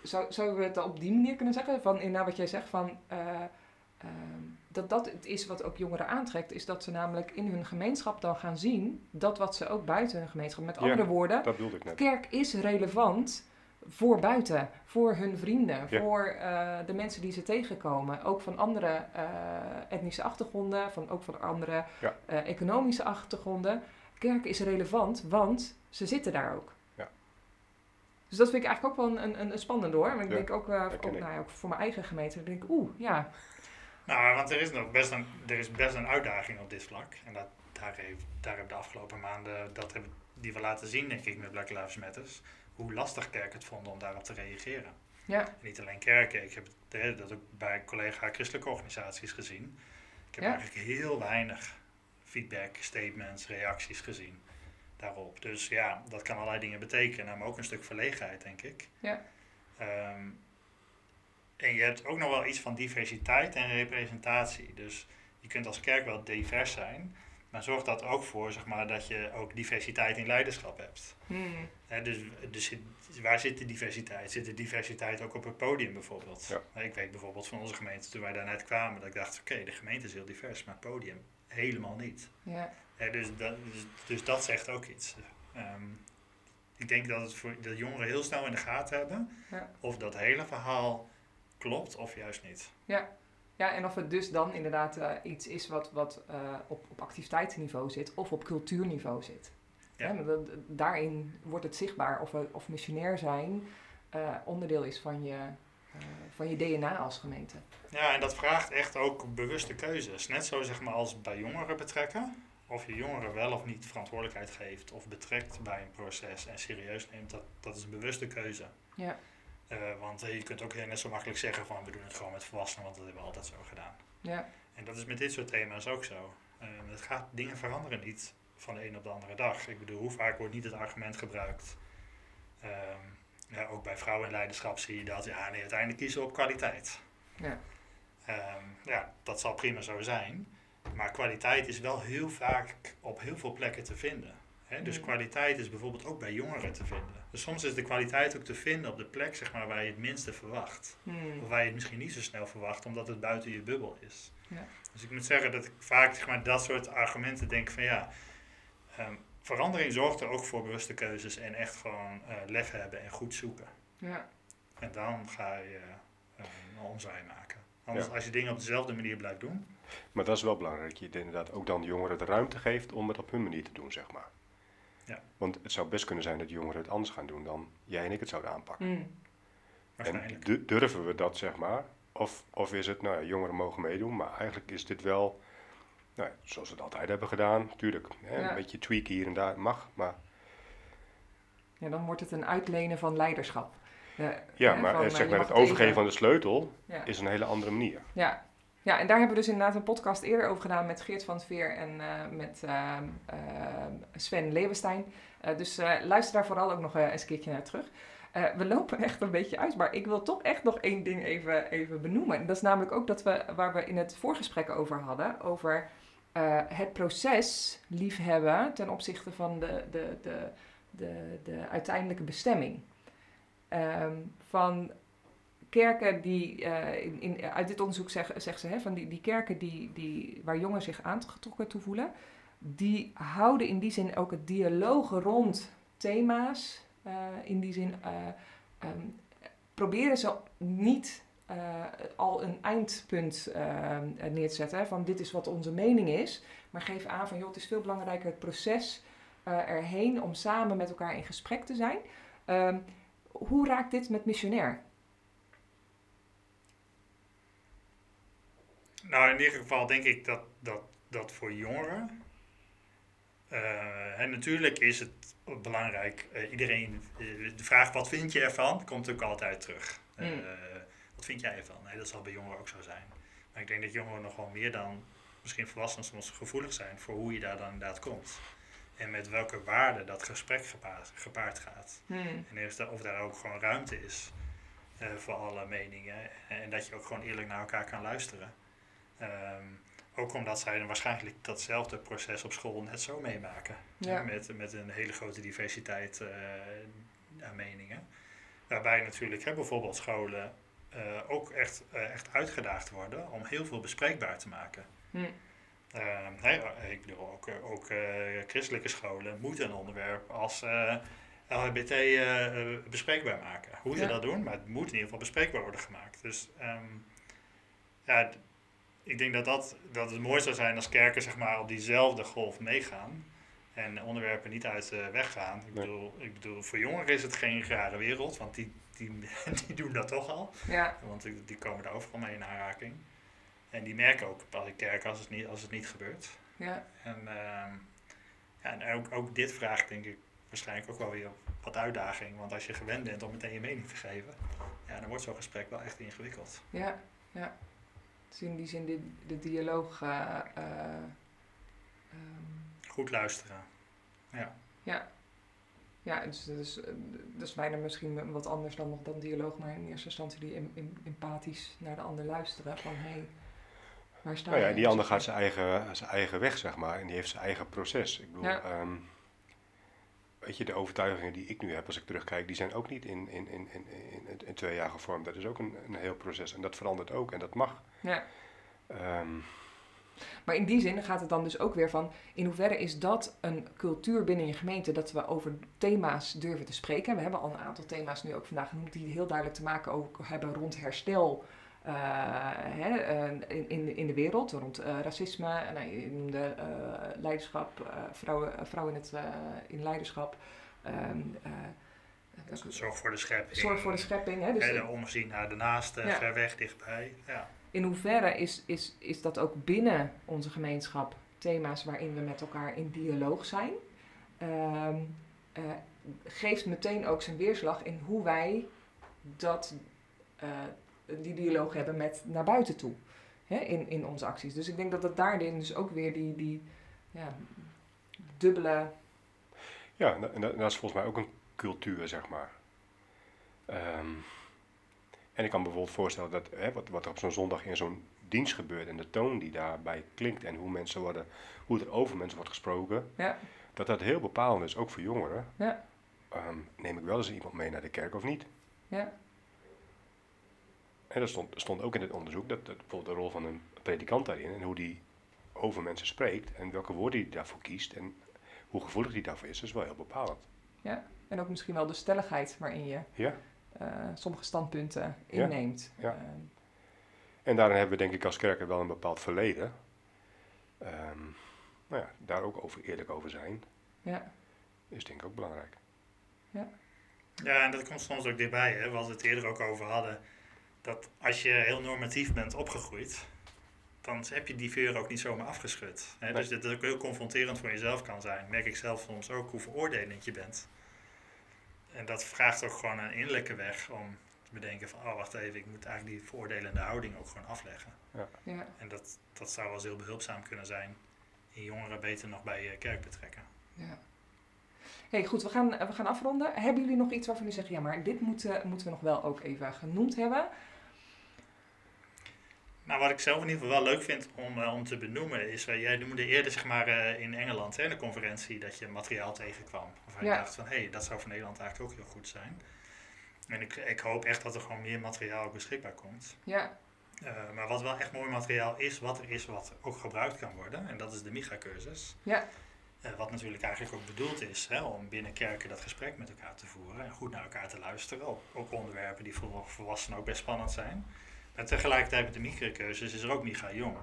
zou, zouden we het op die manier kunnen zeggen? Van, in, nou, wat jij zegt, van, eh, ehm, dat dat het is wat ook jongeren aantrekt, is dat ze namelijk in hun gemeenschap dan gaan zien dat wat ze ook buiten hun gemeenschap, met Ja. andere woorden, Dat bedoelde ik net. kerk is relevant voor buiten, voor hun vrienden, Ja. voor eh, de mensen die ze tegenkomen. Ook van andere eh, etnische achtergronden, van, ook van andere Ja. economische achtergronden. Kerk is relevant, want ze zitten daar ook. Dus dat vind ik eigenlijk ook wel een, een, een spannende hoor. Maar ik Ja, denk ook, eh, ook, ik. nou ja, ook voor mijn eigen gemeente, denk ik, oeh, ja. Nou, want er is nog best een, er is best een uitdaging op dit vlak. En dat, daar, heeft, daar hebben de afgelopen maanden, dat hebben die we laten zien, denk ik, met Black Lives Matter, hoe lastig kerken het vonden om daarop te reageren. Ja, En niet alleen kerken, ik heb het, eh, dat ook bij collega christelijke organisaties gezien. Ik heb Ja. eigenlijk heel weinig feedback, statements, reacties gezien daarop. Dus ja, dat kan allerlei dingen betekenen, maar ook een stuk verlegenheid, denk ik. Ja. Ehm, en je hebt ook nog wel iets van diversiteit en representatie. Dus je kunt als kerk wel divers zijn, maar zorg dat ook voor zeg maar, dat je ook diversiteit in leiderschap hebt. Hmm. Hè, dus, dus waar zit de diversiteit? Zit de diversiteit ook op het podium bijvoorbeeld? Ja. Ik weet bijvoorbeeld van onze gemeente, toen wij daar net kwamen, dat ik dacht, oké, de gemeente is heel divers, maar het podium helemaal niet. ja. Dus, dat, dus, dus dat zegt ook iets. Ehm, ik denk dat het voor de jongeren heel snel in de gaten hebben Ja. of dat hele verhaal klopt of juist niet. Ja. ja, en of het dus dan inderdaad eh, iets is wat, wat eh, op, op activiteitsniveau zit of op cultuurniveau zit. Ja. Dat- daarin wordt het zichtbaar of, we- of missionair zijn eh, onderdeel is van je, van je DNA als gemeente. Ja, en dat vraagt echt ook bewuste keuzes. Net zo zeg maar als bij jongeren betrekken. Of je jongeren wel of niet verantwoordelijkheid geeft of betrekt bij een proces en serieus neemt, dat, dat is een bewuste keuze. Ja. Eh, want eh, je kunt ook net zo makkelijk zeggen van we doen het gewoon met volwassenen, want dat hebben we altijd zo gedaan. Ja, En dat is met dit soort thema's ook zo. Uh, het gaat, dingen veranderen niet van de een op de andere dag. Ik bedoel, hoe vaak wordt niet het argument gebruikt? Um, ja, ook bij vrouwen in leiderschap zie je dat, ja, nee, uiteindelijk kiezen we op kwaliteit. Ja. Um, ja, dat zal prima zo zijn. Maar kwaliteit is wel heel vaak op heel veel plekken te vinden. Hè? Dus mm. kwaliteit is bijvoorbeeld ook bij jongeren te vinden. Dus soms is de kwaliteit ook te vinden op de plek zeg maar, waar je het minste verwacht. Mm. Of waar je het misschien niet zo snel verwacht, omdat het buiten je bubbel is. Ja. Dus ik moet zeggen dat ik vaak zeg maar, dat soort argumenten denk van ja, um, verandering zorgt er ook voor bewuste keuzes en echt gewoon uh, lef hebben en goed zoeken. Ja. En dan ga je uh, een omzwaai maken. Anders, als je dingen op dezelfde manier blijft doen. Maar dat is wel belangrijk, dat je inderdaad ook dan jongeren de ruimte geeft om het op hun manier te doen, zeg maar. Ja. Want het zou best kunnen zijn dat jongeren het anders gaan doen dan jij en ik het zouden aanpakken. Mm. En durven we dat, zeg maar? Of, of is het, nou ja, jongeren mogen meedoen, maar eigenlijk is dit wel, nou, zoals we het altijd hebben gedaan, natuurlijk. Een beetje tweak hier en daar mag, maar... Ja, dan wordt het een uitlenen van leiderschap. ja, maar zeg maar, het overgeven van de sleutel is een hele andere manier. Ja, ja, en daar hebben we dus inderdaad een podcast eerder over gedaan met Geert van Veer en uh, met uh, uh, Sven Leeuwenstein. dus luister daar vooral ook nog eens een keertje naar terug. we lopen echt een beetje uit, maar ik wil toch echt nog één ding even, even benoemen. En dat is namelijk ook dat we, waar we in het voorgesprek over hadden, over het proces liefhebben ten opzichte van de, de, de, de, de uiteindelijke bestemming. Um, van kerken die, uh, in, in, uit dit onderzoek zeg, zegt ze, hè, van die, die kerken die, die, waar jongeren zich aangetrokken toe voelen, die houden in die zin ook het dialogen rond thema's. Uh, in die zin um, proberen ze niet al een eindpunt neer te zetten. Hè, van dit is wat onze mening is. Maar geven aan van joh, het is veel belangrijker het proces erheen om samen met elkaar in gesprek te zijn. Ehm, hoe raakt dit met missionair? Nou, in ieder geval denk ik dat, dat, dat voor jongeren. En natuurlijk is het belangrijk, iedereen, de vraag wat vind je ervan, komt natuurlijk altijd terug. Mm. Wat vind jij ervan? Nee, dat zal bij jongeren ook zo zijn. Maar ik denk dat jongeren nog wel meer dan misschien volwassenen soms gevoelig zijn voor hoe je daar dan inderdaad komt. En met welke waarde dat gesprek gepaard, gepaard gaat. Mm. En of daar ook gewoon ruimte is voor alle meningen. En dat je ook gewoon eerlijk naar elkaar kan luisteren. Ehm, ook omdat zij dan waarschijnlijk datzelfde proces op school net zo meemaken. Met, met een hele grote diversiteit uh, aan meningen. Waarbij natuurlijk hè, bijvoorbeeld scholen uh, ook echt, uh, echt uitgedaagd worden om heel veel bespreekbaar te maken. Hm. Ehm, ik bedoel, ook, ook christelijke scholen moeten een onderwerp als LHBT bespreekbaar maken. Hoe ze dat doen, maar het moet in ieder geval bespreekbaar worden gemaakt. Dus um, ja, ik denk dat, dat, dat het mooi zou zijn als kerken zeg maar, op diezelfde golf meegaan. En onderwerpen niet uit de weg gaan. Ik, bedoel, ik bedoel, voor jongeren is het geen rare wereld, want die, die, [LAUGHS] die doen dat toch al. Ja. Want die, die komen daar overal mee in aanraking. En die merken ook bij de kerk als het niet, als het niet gebeurt. Ja. En, uh, ja, en ook, ook dit vraagt denk ik waarschijnlijk ook wel weer wat uitdaging. Want als je gewend bent om meteen je mening te geven, ja, dan wordt zo'n gesprek wel echt ingewikkeld. Ja, ja. Dus in die zin de, de dialoog. Uh, Goed luisteren. Ja. Ja. Ja, dus dat is, dat is bijna misschien wat anders dan, dan dialoog, maar in eerste instantie die in, empathisch naar de ander luisteren. Van hé, hey, waar sta nou ja, die ander gaat zijn eigen, zijn eigen weg, zeg maar, en die heeft zijn eigen proces. Ik bedoel, ja. um, weet je, de overtuigingen die ik nu heb als ik terugkijk, die zijn ook niet in, in, in, in, in, in twee jaar gevormd. Dat is ook een, een heel proces en dat verandert ook en dat mag. Ja. Ehm. Maar in die zin gaat het dan dus ook weer van, in hoeverre is dat een cultuur binnen je gemeente dat we over thema's durven te spreken? We hebben al een aantal thema's nu ook vandaag genoemd die heel duidelijk te maken ook hebben rond herstel. Uh, hè, uh, in, in de wereld, rond uh, racisme, nou, noemde leiderschap, vrouwen, vrouwen in, het, in leiderschap. Um, zorg voor de schepping. Zorg voor de schepping. Hè, dus de omzien naar de naaste, ja. ver weg, dichtbij. Ja in hoeverre is, is, is dat ook binnen onze gemeenschap thema's waarin we met elkaar in dialoog zijn? Uh, uh, geeft meteen ook zijn weerslag in hoe wij dat, uh, die dialoog hebben met naar buiten toe. hè, in, in onze acties. Dus ik denk dat het daarin dus ook weer die, die ja, dubbele... Ja, dat, en dat is volgens mij ook een cultuur, zeg maar. Ehm, en ik kan me bijvoorbeeld voorstellen dat hè, wat, wat er op zo'n zondag in zo'n dienst gebeurt en de toon die daarbij klinkt en hoe mensen worden, hoe er over mensen wordt gesproken, Ja, dat dat heel bepalend is, ook voor jongeren. ja, Ehm, neem ik wel eens iemand mee naar de kerk of niet? ja, En dat stond, stond ook in het onderzoek, dat, dat bijvoorbeeld de rol van een predikant daarin en hoe die over mensen spreekt en welke woorden hij daarvoor kiest en hoe gevoelig hij daarvoor is, is wel heel bepalend. ja. En ook misschien wel de stelligheid waarin je Ja. Eh, sommige standpunten Ja, inneemt. ja. Ehm, En daarin hebben we denk ik als kerken wel een bepaald verleden. Ehm, nou ja, daar ook over, eerlijk over zijn, ja, is denk ik ook belangrijk. Ja, en dat komt soms ook dichtbij. Hè? We hadden het eerder ook over hadden. Dat als je heel normatief bent opgegroeid, dan heb je die vuur ook niet zomaar afgeschud. Hè? Dus dat het ook heel confronterend voor jezelf kan zijn. Merk ik zelf soms ook hoe veroordelend je bent. En dat vraagt ook gewoon een innerlijke weg om te bedenken van, oh wacht even, ik moet eigenlijk die veroordelende houding ook gewoon afleggen. ja. En dat, dat zou wel eens heel behulpzaam kunnen zijn. In jongeren beter nog bij je kerk betrekken. Ja. hey, goed, we gaan, we gaan afronden. Hebben jullie nog iets waarvan jullie zeggen, ja, maar dit moeten, moeten we nog wel ook even genoemd hebben? Nou, wat ik zelf in ieder geval wel leuk vind om, eh, om te benoemen is, uh, jij noemde eerder zeg maar eh, in Engeland, hè, in de conferentie, dat je materiaal tegenkwam. Waarvan Ja. je dacht van, hé, hey, dat zou voor Nederland eigenlijk ook heel goed zijn. En ik, ik hoop echt dat er gewoon meer materiaal beschikbaar komt. Ja, Eh, maar wat wel echt mooi materiaal is, wat er is, wat ook gebruikt kan worden, en dat is de MIGA-cursus. ja, Eh, wat natuurlijk eigenlijk ook bedoeld is hè, om binnen kerken dat gesprek met elkaar te voeren en goed naar elkaar te luisteren. Ook, ook onderwerpen die voor volwassenen ook best spannend zijn. Maar tegelijkertijd met de microcursus is er ook Miga Jong.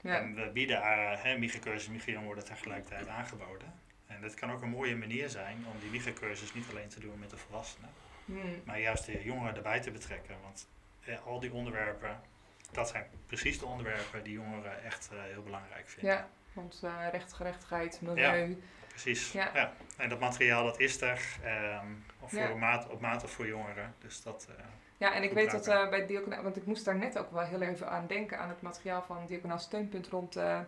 ja, En we bieden uh, hè, microcursus en Miga Jong worden tegelijkertijd aangeboden. En dat kan ook een mooie manier zijn om die microcursus niet alleen te doen met de volwassenen, Hmm. maar juist de jongeren erbij te betrekken. Want eh, al die onderwerpen, dat zijn precies de onderwerpen die jongeren echt eh, heel belangrijk vinden. ja. Want eh rechtgerechtigheid, milieu. Precies. Ja. Ja. En dat materiaal dat is er. ehm, of voor Ja. maat, op maat of voor jongeren. Dus dat. Ja, en ik weet dat eh, bij Diaconaal, want ik moest daar net ook wel heel even aan denken aan het materiaal van Diaconaal Steunpunt rond eh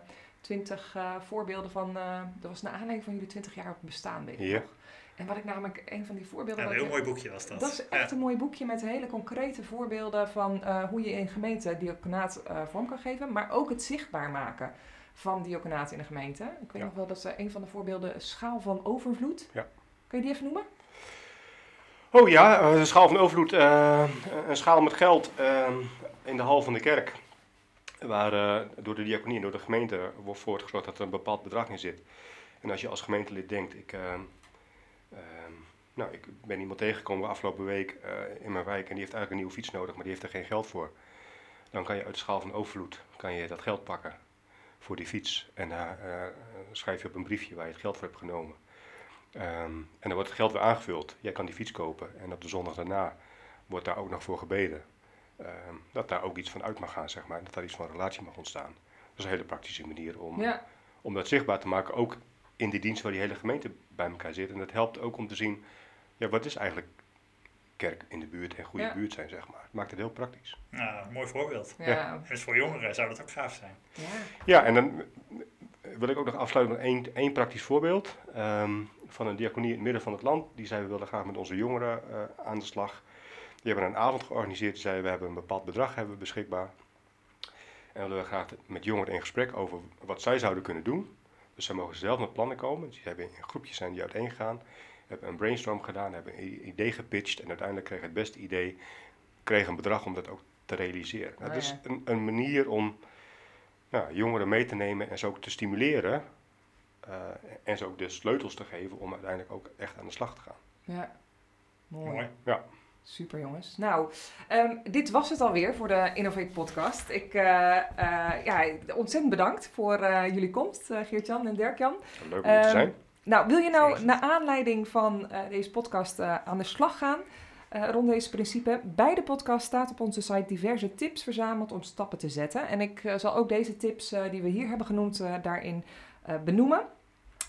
20 eh, voorbeelden van, dat was naar aanleiding van jullie 20 jaar bestaan, weet ik Ja. nog. En wat ik namelijk, een van die voorbeelden... ja, een heel ik- mooi boekje was dat. Dat is echt een mooi boekje met hele concrete voorbeelden van hoe je in gemeente diaconaat eh, vorm kan geven, maar ook het zichtbaar maken van diaconaat in de gemeente. Ik weet nog wel dat ze een van de voorbeelden schaal van overvloed. Ja. Kun je die even noemen? Oh ja, eh, de schaal van overvloed. eh, een schaal met geld eh, in de hal van de kerk. Waar eh, door de diaconie en door de gemeente wordt voor gezorgd dat er een bepaald bedrag in zit. En als je als gemeentelid denkt, ik, eh, eh, nou, ik ben iemand tegengekomen afgelopen week eh, in mijn wijk en die heeft eigenlijk een nieuwe fiets nodig, maar die heeft er geen geld voor. Dan kan je uit de schaal van overvloed kan je dat geld pakken voor die fiets. En daar eh, schrijf je op een briefje waar je het geld voor hebt genomen. Ehm, en dan wordt het geld weer aangevuld. Jij kan die fiets kopen. En op de zondag daarna wordt daar ook nog voor gebeden. Ehm, dat daar ook iets van uit mag gaan, zeg maar. Dat daar iets van relatie mag ontstaan. Dat is een hele praktische manier om, Ja, om dat zichtbaar te maken. Ook in die dienst waar die hele gemeente bij elkaar zit. En dat helpt ook om te zien, ja, wat is eigenlijk kerk in de buurt en goede Ja. buurt zijn, zeg maar. Het maakt het heel praktisch. Nou, mooi voorbeeld. ja, Ja. ja. En dus voor jongeren zou dat ook gaaf zijn. Ja, en dan wil ik ook nog afsluiten met één, één praktisch voorbeeld. ehm, van een diaconie in het midden van het land. Die zei, we willen graag met onze jongeren eh, aan de slag. Die hebben een avond georganiseerd. Die zei, we hebben een bepaald bedrag hebben we beschikbaar. En willen we graag met jongeren in gesprek over wat zij zouden kunnen doen. Dus zij mogen zelf met plannen komen. Dus die hebben in groepjes zijn die uiteen gegaan. Hebben een brainstorm gedaan, hebben een idee gepitcht. En uiteindelijk kregen het beste idee, kregen een bedrag om dat ook te realiseren. Nou, Ah, dat is een, een manier om nou, jongeren mee te nemen en ze ook te stimuleren. Eh, en ze ook de sleutels te geven om uiteindelijk ook echt aan de slag te gaan. Ja. Mooi. Mooi. Super jongens. Nou, ehm, dit was het alweer voor de Innovate podcast. Ik, eh, eh, ja, ontzettend bedankt voor eh, jullie komst, Geert-Jan en Dirk-Jan. Leuk om te Ehm, zijn. Nou, wil je nou naar aanleiding van eh, deze podcast eh, aan de slag gaan eh, rond deze principe? Bij de podcast staat op onze site diverse tips verzameld om stappen te zetten. En ik zal ook deze tips eh, die we hier hebben genoemd eh, daarin eh, benoemen.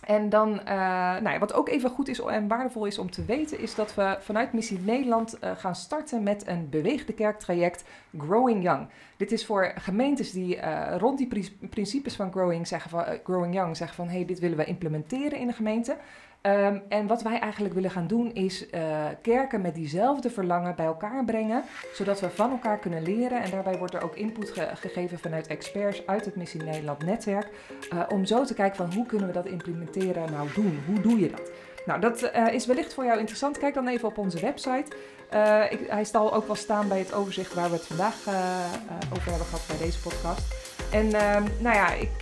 En dan, eh, nou wat ook even goed is en waardevol is om te weten, is dat we vanuit Missie Nederland uh, gaan starten met een beweegde kerktraject Growing Young. Dit is voor gemeentes die uh, rond die principes van Growing, zeggen van, Growing Young zeggen van, hey, dit willen we implementeren in de gemeente. Um, en wat wij eigenlijk willen gaan doen is uh, kerken met diezelfde verlangen bij elkaar brengen, zodat we van elkaar kunnen leren. En daarbij wordt er ook input ge gegeven vanuit experts uit het Missie Nederland netwerk, uh, om zo te kijken van hoe kunnen we dat implementeren nou doen, hoe doe je dat? Nou, dat uh, is wellicht voor jou interessant. Kijk dan even op onze website. Hij zal ook wel staan bij het overzicht waar we het vandaag over hebben gehad bij deze podcast. En ehm, nou ja, ik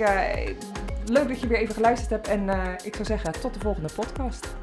leuk dat je weer even geluisterd hebt. En uh, ik zou zeggen, tot de volgende podcast.